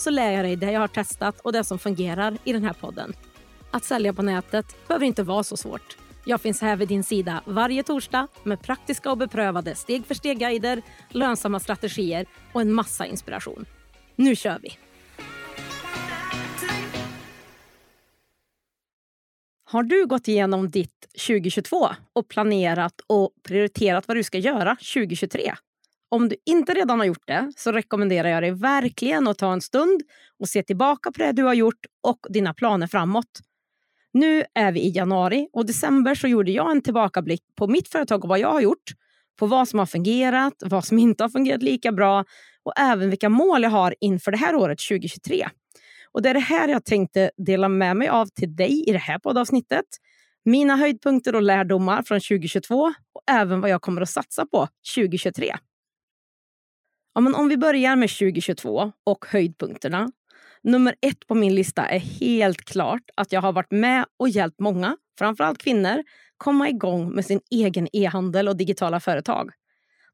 så lär jag dig det jag har testat och det som fungerar i den här podden. Att sälja på nätet behöver inte vara så svårt. Jag finns här vid din sida varje torsdag med praktiska och beprövade steg för steg-guider, lönsamma strategier och en massa inspiration. Nu kör vi! Har du gått igenom ditt 2022 och planerat och prioriterat vad du ska göra 2023? Om du inte redan har gjort det så rekommenderar jag dig verkligen att ta en stund och se tillbaka på det du har gjort och dina planer framåt. Nu är vi i januari och december så gjorde jag en tillbakablick på mitt företag och vad jag har gjort. På vad som har fungerat, vad som inte har fungerat lika bra och även vilka mål jag har inför det här året 2023. Och Det är det här jag tänkte dela med mig av till dig i det här poddavsnittet. Mina höjdpunkter och lärdomar från 2022 och även vad jag kommer att satsa på 2023. Ja, men om vi börjar med 2022 och höjdpunkterna. Nummer ett på min lista är helt klart att jag har varit med och hjälpt många, framförallt kvinnor, komma igång med sin egen e-handel och digitala företag.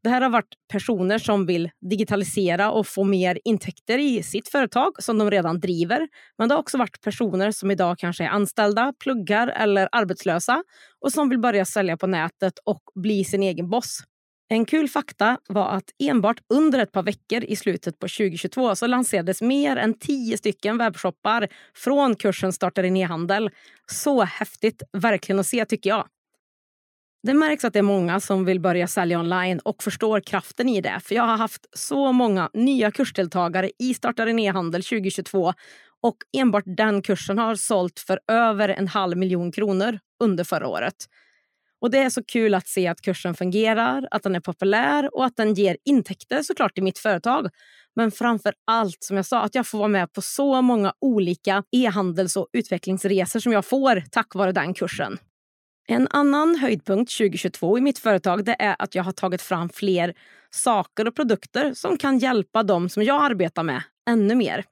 Det här har varit personer som vill digitalisera och få mer intäkter i sitt företag som de redan driver. Men det har också varit personer som idag kanske är anställda, pluggar eller arbetslösa och som vill börja sälja på nätet och bli sin egen boss. En kul fakta var att enbart under ett par veckor i slutet på 2022 så lanserades mer än tio stycken webbshoppar från kursen Starta din e-handel. Så häftigt verkligen att se tycker jag. Det märks att det är många som vill börja sälja online och förstår kraften i det. För jag har haft så många nya kursdeltagare i Starta din e-handel 2022 och enbart den kursen har sålt för över en halv miljon kronor under förra året. Och Det är så kul att se att kursen fungerar, att den är populär och att den ger intäkter såklart i mitt företag. Men framför allt, som jag sa, att jag får vara med på så många olika e-handels och utvecklingsresor som jag får tack vare den kursen. En annan höjdpunkt 2022 i mitt företag det är att jag har tagit fram fler saker och produkter som kan hjälpa dem som jag arbetar med ännu mer.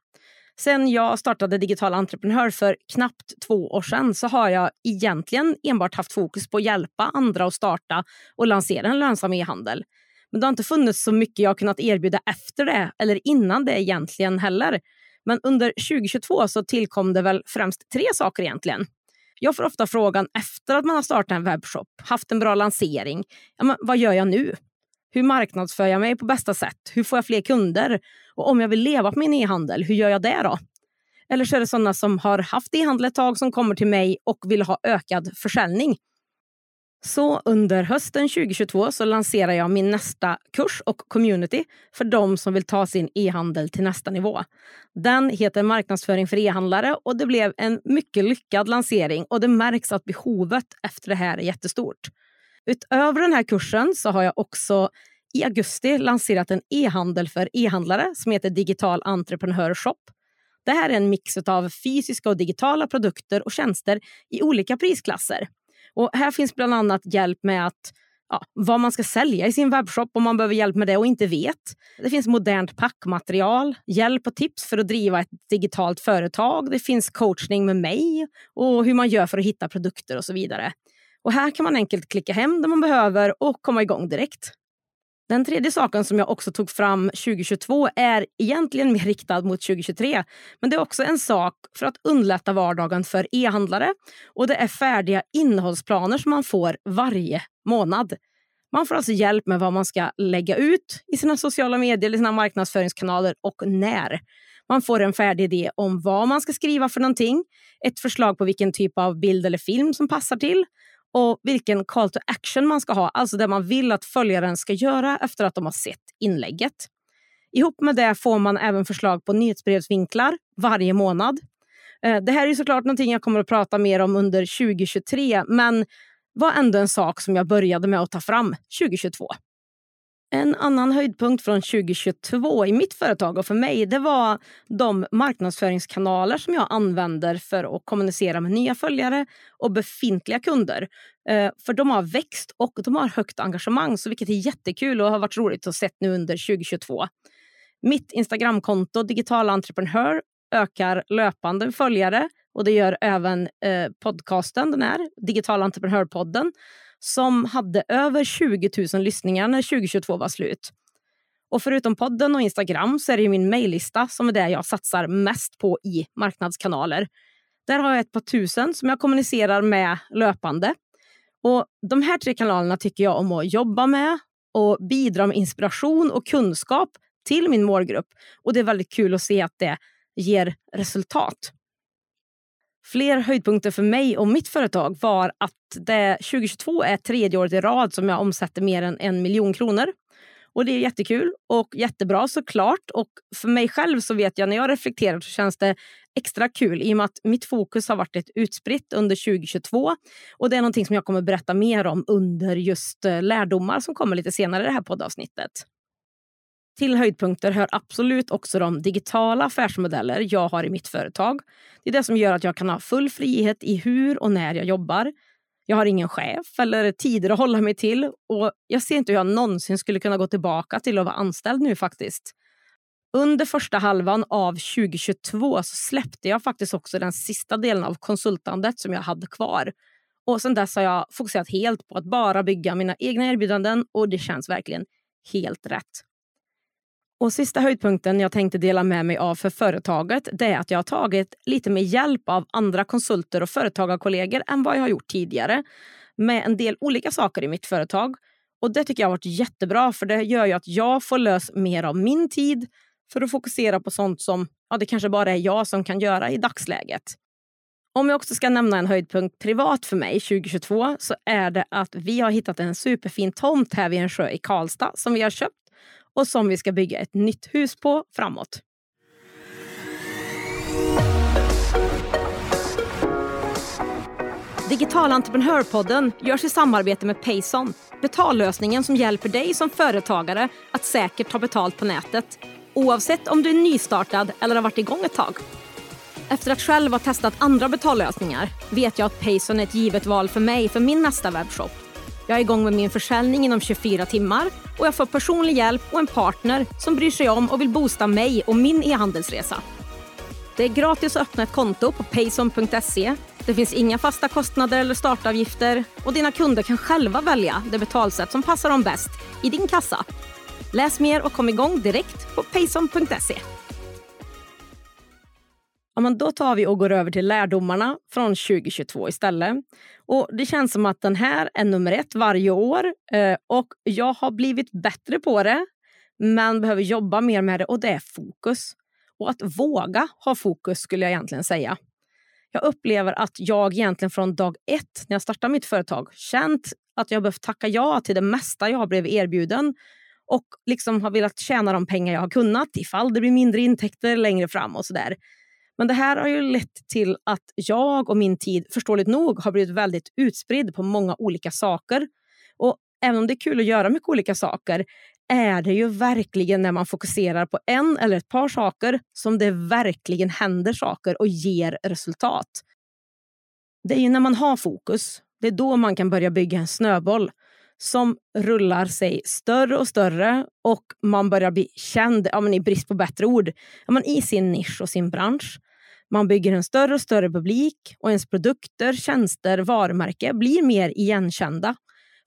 Sen jag startade Digital entreprenör för knappt två år sedan så har jag egentligen enbart haft fokus på att hjälpa andra att starta och lansera en lönsam e-handel. Men det har inte funnits så mycket jag kunnat erbjuda efter det eller innan det egentligen heller. Men under 2022 så tillkom det väl främst tre saker egentligen. Jag får ofta frågan efter att man har startat en webbshop, haft en bra lansering. Ja, men vad gör jag nu? Hur marknadsför jag mig på bästa sätt? Hur får jag fler kunder? Och om jag vill leva på min e-handel, hur gör jag det då? Eller så är det sådana som har haft e-handel ett tag som kommer till mig och vill ha ökad försäljning. Så under hösten 2022 så lanserar jag min nästa kurs och community för de som vill ta sin e-handel till nästa nivå. Den heter Marknadsföring för e-handlare och det blev en mycket lyckad lansering och det märks att behovet efter det här är jättestort. Utöver den här kursen så har jag också i augusti lanserat en e-handel för e-handlare som heter Digital Entreprenör Shop. Det här är en mix av fysiska och digitala produkter och tjänster i olika prisklasser. Och här finns bland annat hjälp med att ja, vad man ska sälja i sin webbshop om man behöver hjälp med det och inte vet. Det finns modernt packmaterial, hjälp och tips för att driva ett digitalt företag. Det finns coachning med mig och hur man gör för att hitta produkter och så vidare. Och Här kan man enkelt klicka hem det man behöver och komma igång direkt. Den tredje saken som jag också tog fram 2022 är egentligen mer riktad mot 2023. Men det är också en sak för att underlätta vardagen för e-handlare. Och det är färdiga innehållsplaner som man får varje månad. Man får alltså hjälp med vad man ska lägga ut i sina sociala medier eller sina marknadsföringskanaler och när. Man får en färdig idé om vad man ska skriva för någonting, ett förslag på vilken typ av bild eller film som passar till och vilken call to action man ska ha, alltså det man vill att följaren ska göra efter att de har sett inlägget. Ihop med det får man även förslag på nyhetsbrevsvinklar varje månad. Eh, det här är såklart någonting jag kommer att prata mer om under 2023 men var ändå en sak som jag började med att ta fram 2022. En annan höjdpunkt från 2022 i mitt företag och för mig det var de marknadsföringskanaler som jag använder för att kommunicera med nya följare och befintliga kunder. Eh, för de har växt och de har högt engagemang, så vilket är jättekul och har varit roligt att se nu under 2022. Mitt Instagramkonto Digital Entreprenör ökar löpande följare och det gör även eh, podcasten, den här Digital Entreprenörpodden som hade över 20 000 lyssningar när 2022 var slut. Och förutom podden och Instagram så är det min mejllista som är det jag satsar mest på i marknadskanaler. Där har jag ett par tusen som jag kommunicerar med löpande. Och De här tre kanalerna tycker jag om att jobba med och bidra med inspiration och kunskap till min målgrupp. Och Det är väldigt kul att se att det ger resultat. Fler höjdpunkter för mig och mitt företag var att det 2022 är tredje året i rad som jag omsätter mer än en miljon kronor. Och Det är jättekul och jättebra såklart. Och för mig själv så vet jag när jag reflekterar så känns det extra kul i och med att mitt fokus har varit ett utspritt under 2022. Och Det är någonting som jag kommer berätta mer om under just eh, lärdomar som kommer lite senare i det här poddavsnittet. Till höjdpunkter hör absolut också de digitala affärsmodeller jag har i mitt företag. Det är det som gör att jag kan ha full frihet i hur och när jag jobbar. Jag har ingen chef eller tider att hålla mig till och jag ser inte hur jag någonsin skulle kunna gå tillbaka till att vara anställd nu faktiskt. Under första halvan av 2022 så släppte jag faktiskt också den sista delen av konsultandet som jag hade kvar. Och sen dess har jag fokuserat helt på att bara bygga mina egna erbjudanden och det känns verkligen helt rätt. Och Sista höjdpunkten jag tänkte dela med mig av för företaget det är att jag har tagit lite mer hjälp av andra konsulter och företagarkollegor än vad jag har gjort tidigare med en del olika saker i mitt företag. Och Det tycker jag har varit jättebra för det gör ju att jag får lös mer av min tid för att fokusera på sånt som ja, det kanske bara är jag som kan göra i dagsläget. Om jag också ska nämna en höjdpunkt privat för mig 2022 så är det att vi har hittat en superfin tomt här vid en sjö i Karlstad som vi har köpt och som vi ska bygga ett nytt hus på framåt. Digital entreprenörpodden görs i samarbete med Payson. Betallösningen som hjälper dig som företagare att säkert ta betalt på nätet. Oavsett om du är nystartad eller har varit igång ett tag. Efter att själv ha testat andra betallösningar vet jag att Payson är ett givet val för mig för min nästa webbshop. Jag är igång med min försäljning inom 24 timmar och jag får personlig hjälp och en partner som bryr sig om och vill boosta mig och min e-handelsresa. Det är gratis att öppna ett konto på payson.se. Det finns inga fasta kostnader eller startavgifter och dina kunder kan själva välja det betalsätt som passar dem bäst i din kassa. Läs mer och kom igång direkt på payson.se. Ja, men då tar vi och går över till lärdomarna från 2022 istället. Och Det känns som att den här är nummer ett varje år eh, och jag har blivit bättre på det men behöver jobba mer med det och det är fokus. Och att våga ha fokus skulle jag egentligen säga. Jag upplever att jag egentligen från dag ett när jag startade mitt företag känt att jag behövt tacka ja till det mesta jag har blivit erbjuden och liksom har velat tjäna de pengar jag har kunnat ifall det blir mindre intäkter längre fram och sådär. Men det här har ju lett till att jag och min tid förståeligt nog har blivit väldigt utspridd på många olika saker. Och även om det är kul att göra mycket olika saker är det ju verkligen när man fokuserar på en eller ett par saker som det verkligen händer saker och ger resultat. Det är ju när man har fokus, det är då man kan börja bygga en snöboll som rullar sig större och större och man börjar bli känd, ja, men i brist på bättre ord, ja, men i sin nisch och sin bransch. Man bygger en större och större publik och ens produkter, tjänster, varumärke blir mer igenkända.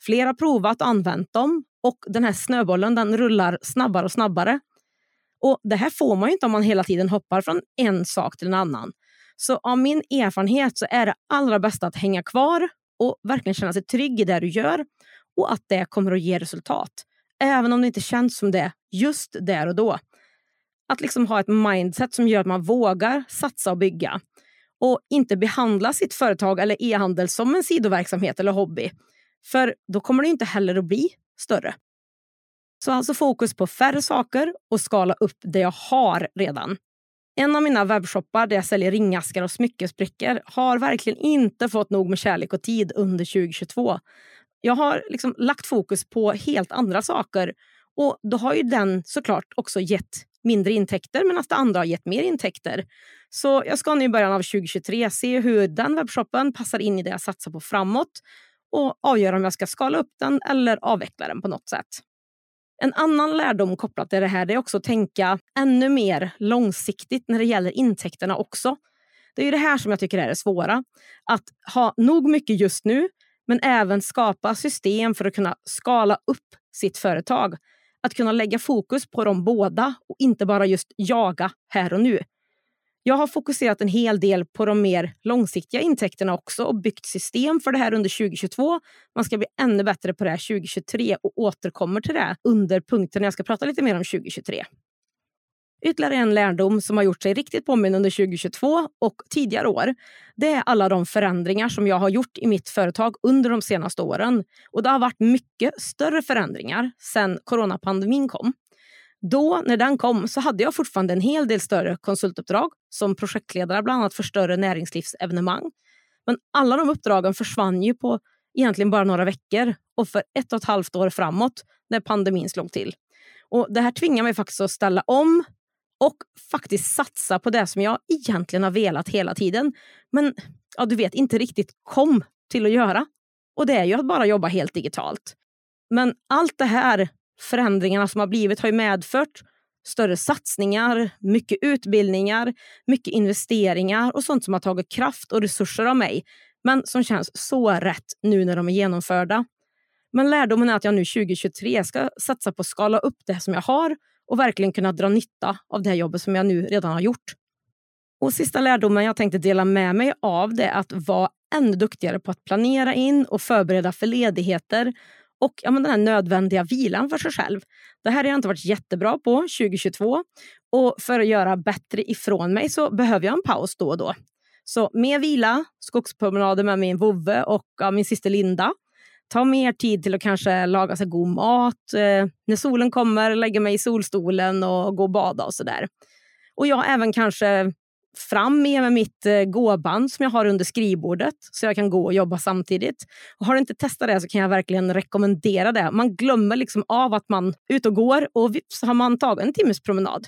Fler har provat och använt dem och den här snöbollen den rullar snabbare och snabbare. Och Det här får man inte om man hela tiden hoppar från en sak till en annan. Så av min erfarenhet så är det allra bästa att hänga kvar och verkligen känna sig trygg i det du gör och att det kommer att ge resultat. Även om det inte känns som det just där och då. Att liksom ha ett mindset som gör att man vågar satsa och bygga och inte behandla sitt företag eller e-handel som en sidoverksamhet eller hobby. För då kommer det inte heller att bli större. Så alltså fokus på färre saker och skala upp det jag har redan. En av mina webbshoppar där jag säljer ringaskar och smyckesbrickor har verkligen inte fått nog med kärlek och tid under 2022. Jag har liksom lagt fokus på helt andra saker Och Då har ju den såklart också gett mindre intäkter medan det andra har gett mer intäkter. Så jag ska nu i början av 2023 se hur den webbshoppen passar in i det jag satsar på framåt och avgöra om jag ska skala upp den eller avveckla den på något sätt. En annan lärdom kopplat till det här är också att tänka ännu mer långsiktigt när det gäller intäkterna också. Det är ju det här som jag tycker är det svåra. Att ha nog mycket just nu, men även skapa system för att kunna skala upp sitt företag. Att kunna lägga fokus på de båda och inte bara just jaga här och nu. Jag har fokuserat en hel del på de mer långsiktiga intäkterna också och byggt system för det här under 2022. Man ska bli ännu bättre på det här 2023 och återkommer till det under punkten när jag ska prata lite mer om 2023. Ytterligare en lärdom som har gjort sig riktigt påminn under 2022 och tidigare år, det är alla de förändringar som jag har gjort i mitt företag under de senaste åren. Och Det har varit mycket större förändringar sedan coronapandemin kom. Då, när den kom, så hade jag fortfarande en hel del större konsultuppdrag som projektledare bland annat för större näringslivsevenemang. Men alla de uppdragen försvann ju på egentligen bara några veckor och för ett och ett halvt år framåt när pandemin slog till. Och Det här tvingar mig faktiskt att ställa om och faktiskt satsa på det som jag egentligen har velat hela tiden. Men ja, du vet, inte riktigt kom till att göra. Och det är ju att bara jobba helt digitalt. Men allt det här förändringarna som har blivit har ju medfört större satsningar, mycket utbildningar, mycket investeringar och sånt som har tagit kraft och resurser av mig men som känns så rätt nu när de är genomförda. Men lärdomen är att jag nu 2023 ska satsa på att skala upp det som jag har och verkligen kunna dra nytta av det här jobbet som jag nu redan har gjort. Och Sista lärdomen jag tänkte dela med mig av det är att vara ännu duktigare på att planera in och förbereda för ledigheter och ja, men den här nödvändiga vilan för sig själv. Det här har jag inte varit jättebra på 2022 och för att göra bättre ifrån mig så behöver jag en paus då och då. Så mer vila, skogspromenader med min vovve och ja, min syster Linda. Ta mer tid till att kanske laga sig god mat. Eh, när solen kommer, lägga mig i solstolen och gå och bada och sådär. Och jag även kanske fram med, med mitt eh, gåband som jag har under skrivbordet så jag kan gå och jobba samtidigt. Och har du inte testat det så kan jag verkligen rekommendera det. Man glömmer liksom av att man är ute och går och vips har man tagit en timmes promenad.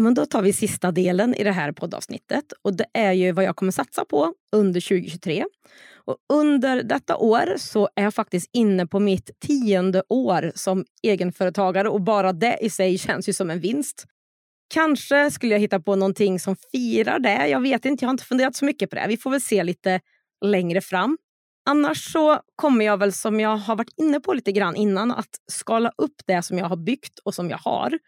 Men då tar vi sista delen i det här poddavsnittet och det är ju vad jag kommer satsa på under 2023. Och under detta år så är jag faktiskt inne på mitt tionde år som egenföretagare och bara det i sig känns ju som en vinst. Kanske skulle jag hitta på någonting som firar det. Jag vet inte, jag har inte funderat så mycket på det. Vi får väl se lite längre fram. Annars så kommer jag väl, som jag har varit inne på lite grann innan, att skala upp det som jag har byggt och som jag har.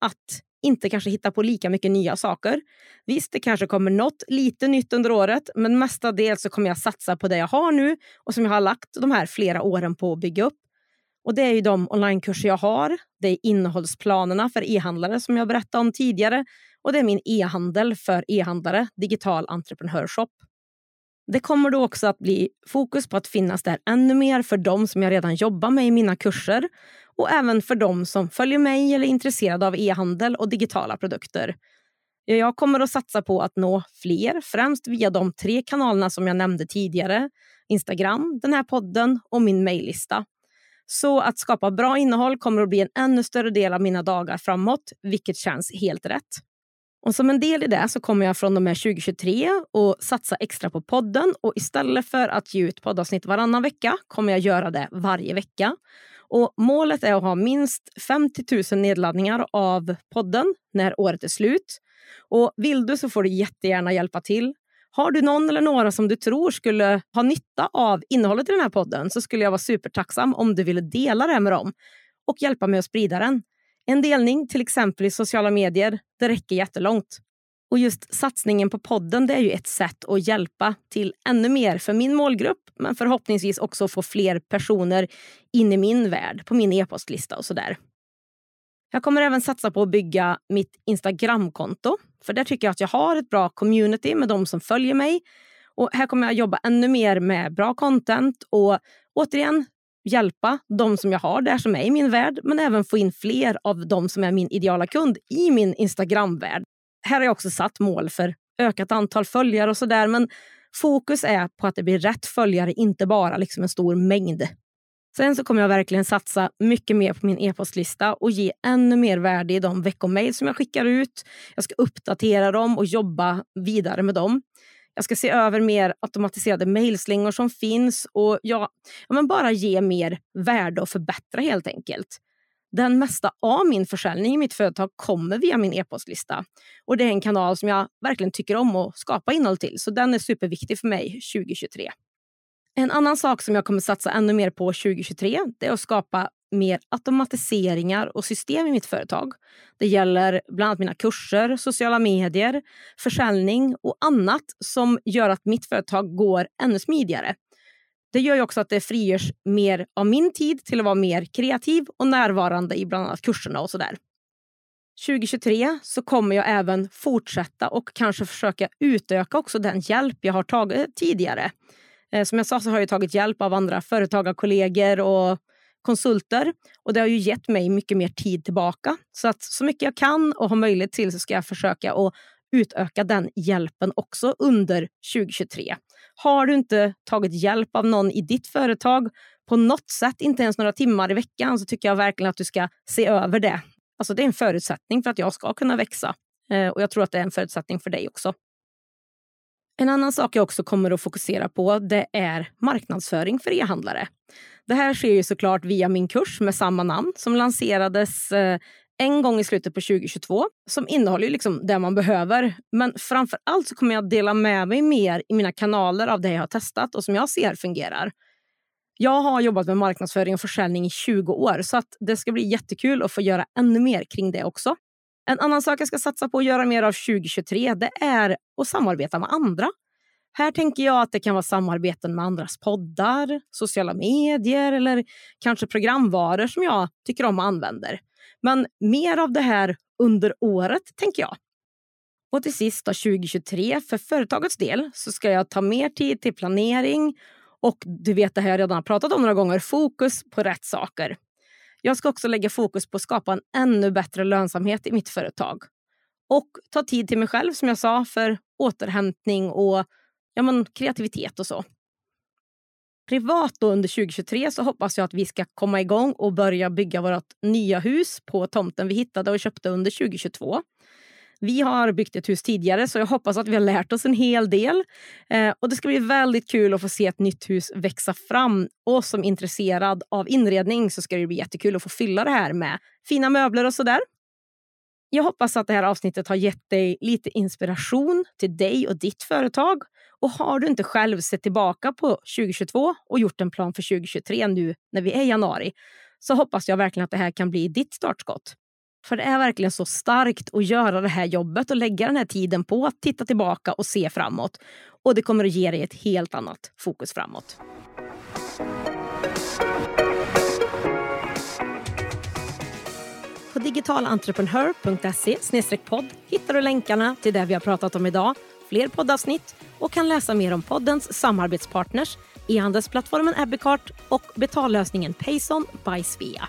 Att inte kanske hitta på lika mycket nya saker. Visst, det kanske kommer något lite nytt under året, men mestadels så kommer jag satsa på det jag har nu och som jag har lagt de här flera åren på att bygga upp. Och Det är ju de onlinekurser jag har, det är innehållsplanerna för e-handlare som jag berättade om tidigare och det är min e-handel för e-handlare, digital entreprenörshop. Det kommer då också att bli fokus på att finnas där ännu mer för dem som jag redan jobbar med i mina kurser och även för dem som följer mig eller är intresserade av e-handel och digitala produkter. Jag kommer att satsa på att nå fler, främst via de tre kanalerna som jag nämnde tidigare. Instagram, den här podden och min mejllista. Så att skapa bra innehåll kommer att bli en ännu större del av mina dagar framåt, vilket känns helt rätt. Och Som en del i det så kommer jag från och med 2023 och satsa extra på podden och istället för att ge ut poddavsnitt varannan vecka kommer jag göra det varje vecka. Och målet är att ha minst 50 000 nedladdningar av podden när året är slut. Och Vill du så får du jättegärna hjälpa till. Har du någon eller några som du tror skulle ha nytta av innehållet i den här podden så skulle jag vara supertacksam om du ville dela det med dem och hjälpa mig att sprida den. En delning, till exempel i sociala medier, det räcker jättelångt. Och just satsningen på podden det är ju ett sätt att hjälpa till ännu mer för min målgrupp men förhoppningsvis också få fler personer in i min värld, på min e-postlista och sådär. Jag kommer även satsa på att bygga mitt Instagramkonto. För där tycker jag att jag har ett bra community med de som följer mig. Och Här kommer jag jobba ännu mer med bra content och återigen hjälpa de som jag har där som är i min värld men även få in fler av de som är min ideala kund i min Instagram-värld. Här har jag också satt mål för ökat antal följare och sådär men fokus är på att det blir rätt följare, inte bara liksom en stor mängd. Sen så kommer jag verkligen satsa mycket mer på min e-postlista och ge ännu mer värde i de veckomail som jag skickar ut. Jag ska uppdatera dem och jobba vidare med dem. Jag ska se över mer automatiserade mejlslingor som finns och ja, ja, men bara ge mer värde och förbättra helt enkelt. Den mesta av min försäljning i mitt företag kommer via min e-postlista. Och Det är en kanal som jag verkligen tycker om att skapa innehåll till. Så den är superviktig för mig 2023. En annan sak som jag kommer satsa ännu mer på 2023 det är att skapa mer automatiseringar och system i mitt företag. Det gäller bland annat mina kurser, sociala medier, försäljning och annat som gör att mitt företag går ännu smidigare. Det gör också att det frigörs mer av min tid till att vara mer kreativ och närvarande i bland annat kurserna och sådär. 2023 så kommer jag även fortsätta och kanske försöka utöka också den hjälp jag har tagit tidigare. Eh, som jag sa så har jag tagit hjälp av andra företagarkollegor och konsulter. Och Det har ju gett mig mycket mer tid tillbaka. Så att så mycket jag kan och har möjlighet till så ska jag försöka att utöka den hjälpen också under 2023. Har du inte tagit hjälp av någon i ditt företag på något sätt, inte ens några timmar i veckan, så tycker jag verkligen att du ska se över det. Alltså Det är en förutsättning för att jag ska kunna växa. Eh, och Jag tror att det är en förutsättning för dig också. En annan sak jag också kommer att fokusera på det är marknadsföring för e-handlare. Det här sker ju såklart via min kurs med samma namn som lanserades eh, en gång i slutet på 2022 som innehåller liksom det man behöver. Men framför allt så kommer jag dela med mig mer i mina kanaler av det jag har testat och som jag ser fungerar. Jag har jobbat med marknadsföring och försäljning i 20 år så att det ska bli jättekul att få göra ännu mer kring det också. En annan sak jag ska satsa på att göra mer av 2023 det är att samarbeta med andra. Här tänker jag att det kan vara samarbeten med andras poddar, sociala medier eller kanske programvaror som jag tycker om och använder. Men mer av det här under året, tänker jag. Och till sist då, 2023, för företagets del så ska jag ta mer tid till planering och du vet det här jag redan har pratat om några gånger, fokus på rätt saker. Jag ska också lägga fokus på att skapa en ännu bättre lönsamhet i mitt företag. Och ta tid till mig själv, som jag sa, för återhämtning och ja, men, kreativitet och så. Privat då under 2023 så hoppas jag att vi ska komma igång och börja bygga vårt nya hus på tomten vi hittade och köpte under 2022. Vi har byggt ett hus tidigare så jag hoppas att vi har lärt oss en hel del. Eh, och Det ska bli väldigt kul att få se ett nytt hus växa fram. Och som intresserad av inredning så ska det bli jättekul att få fylla det här med fina möbler och sådär. Jag hoppas att det här avsnittet har gett dig lite inspiration till dig och ditt företag. Och har du inte själv sett tillbaka på 2022 och gjort en plan för 2023 nu när vi är i januari så hoppas jag verkligen att det här kan bli ditt startskott. För det är verkligen så starkt att göra det här jobbet och lägga den här tiden på att titta tillbaka och se framåt. Och det kommer att ge dig ett helt annat fokus framåt. På digitalentreprenör.se podd hittar du länkarna till det vi har pratat om idag, fler poddavsnitt och kan läsa mer om poddens samarbetspartners, e-handelsplattformen Ebbecart och betallösningen Payson by Svea.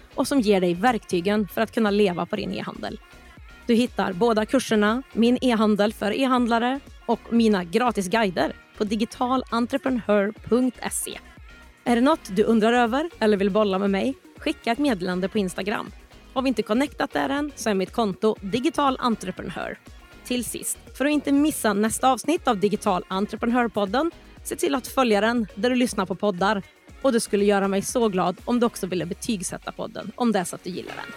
och som ger dig verktygen för att kunna leva på din e-handel. Du hittar båda kurserna, Min e-handel för e-handlare och mina gratis guider på digitalentreprenör.se. Är det något du undrar över eller vill bolla med mig? Skicka ett meddelande på Instagram. Har vi inte connectat där än så är mitt konto Digital Entreprenör. till sist, för att inte missa nästa avsnitt av Digital entreprenörpodden, se till att följa den där du lyssnar på poddar. Och det skulle göra mig så glad om du också ville betygsätta podden om det är så att du gillar den.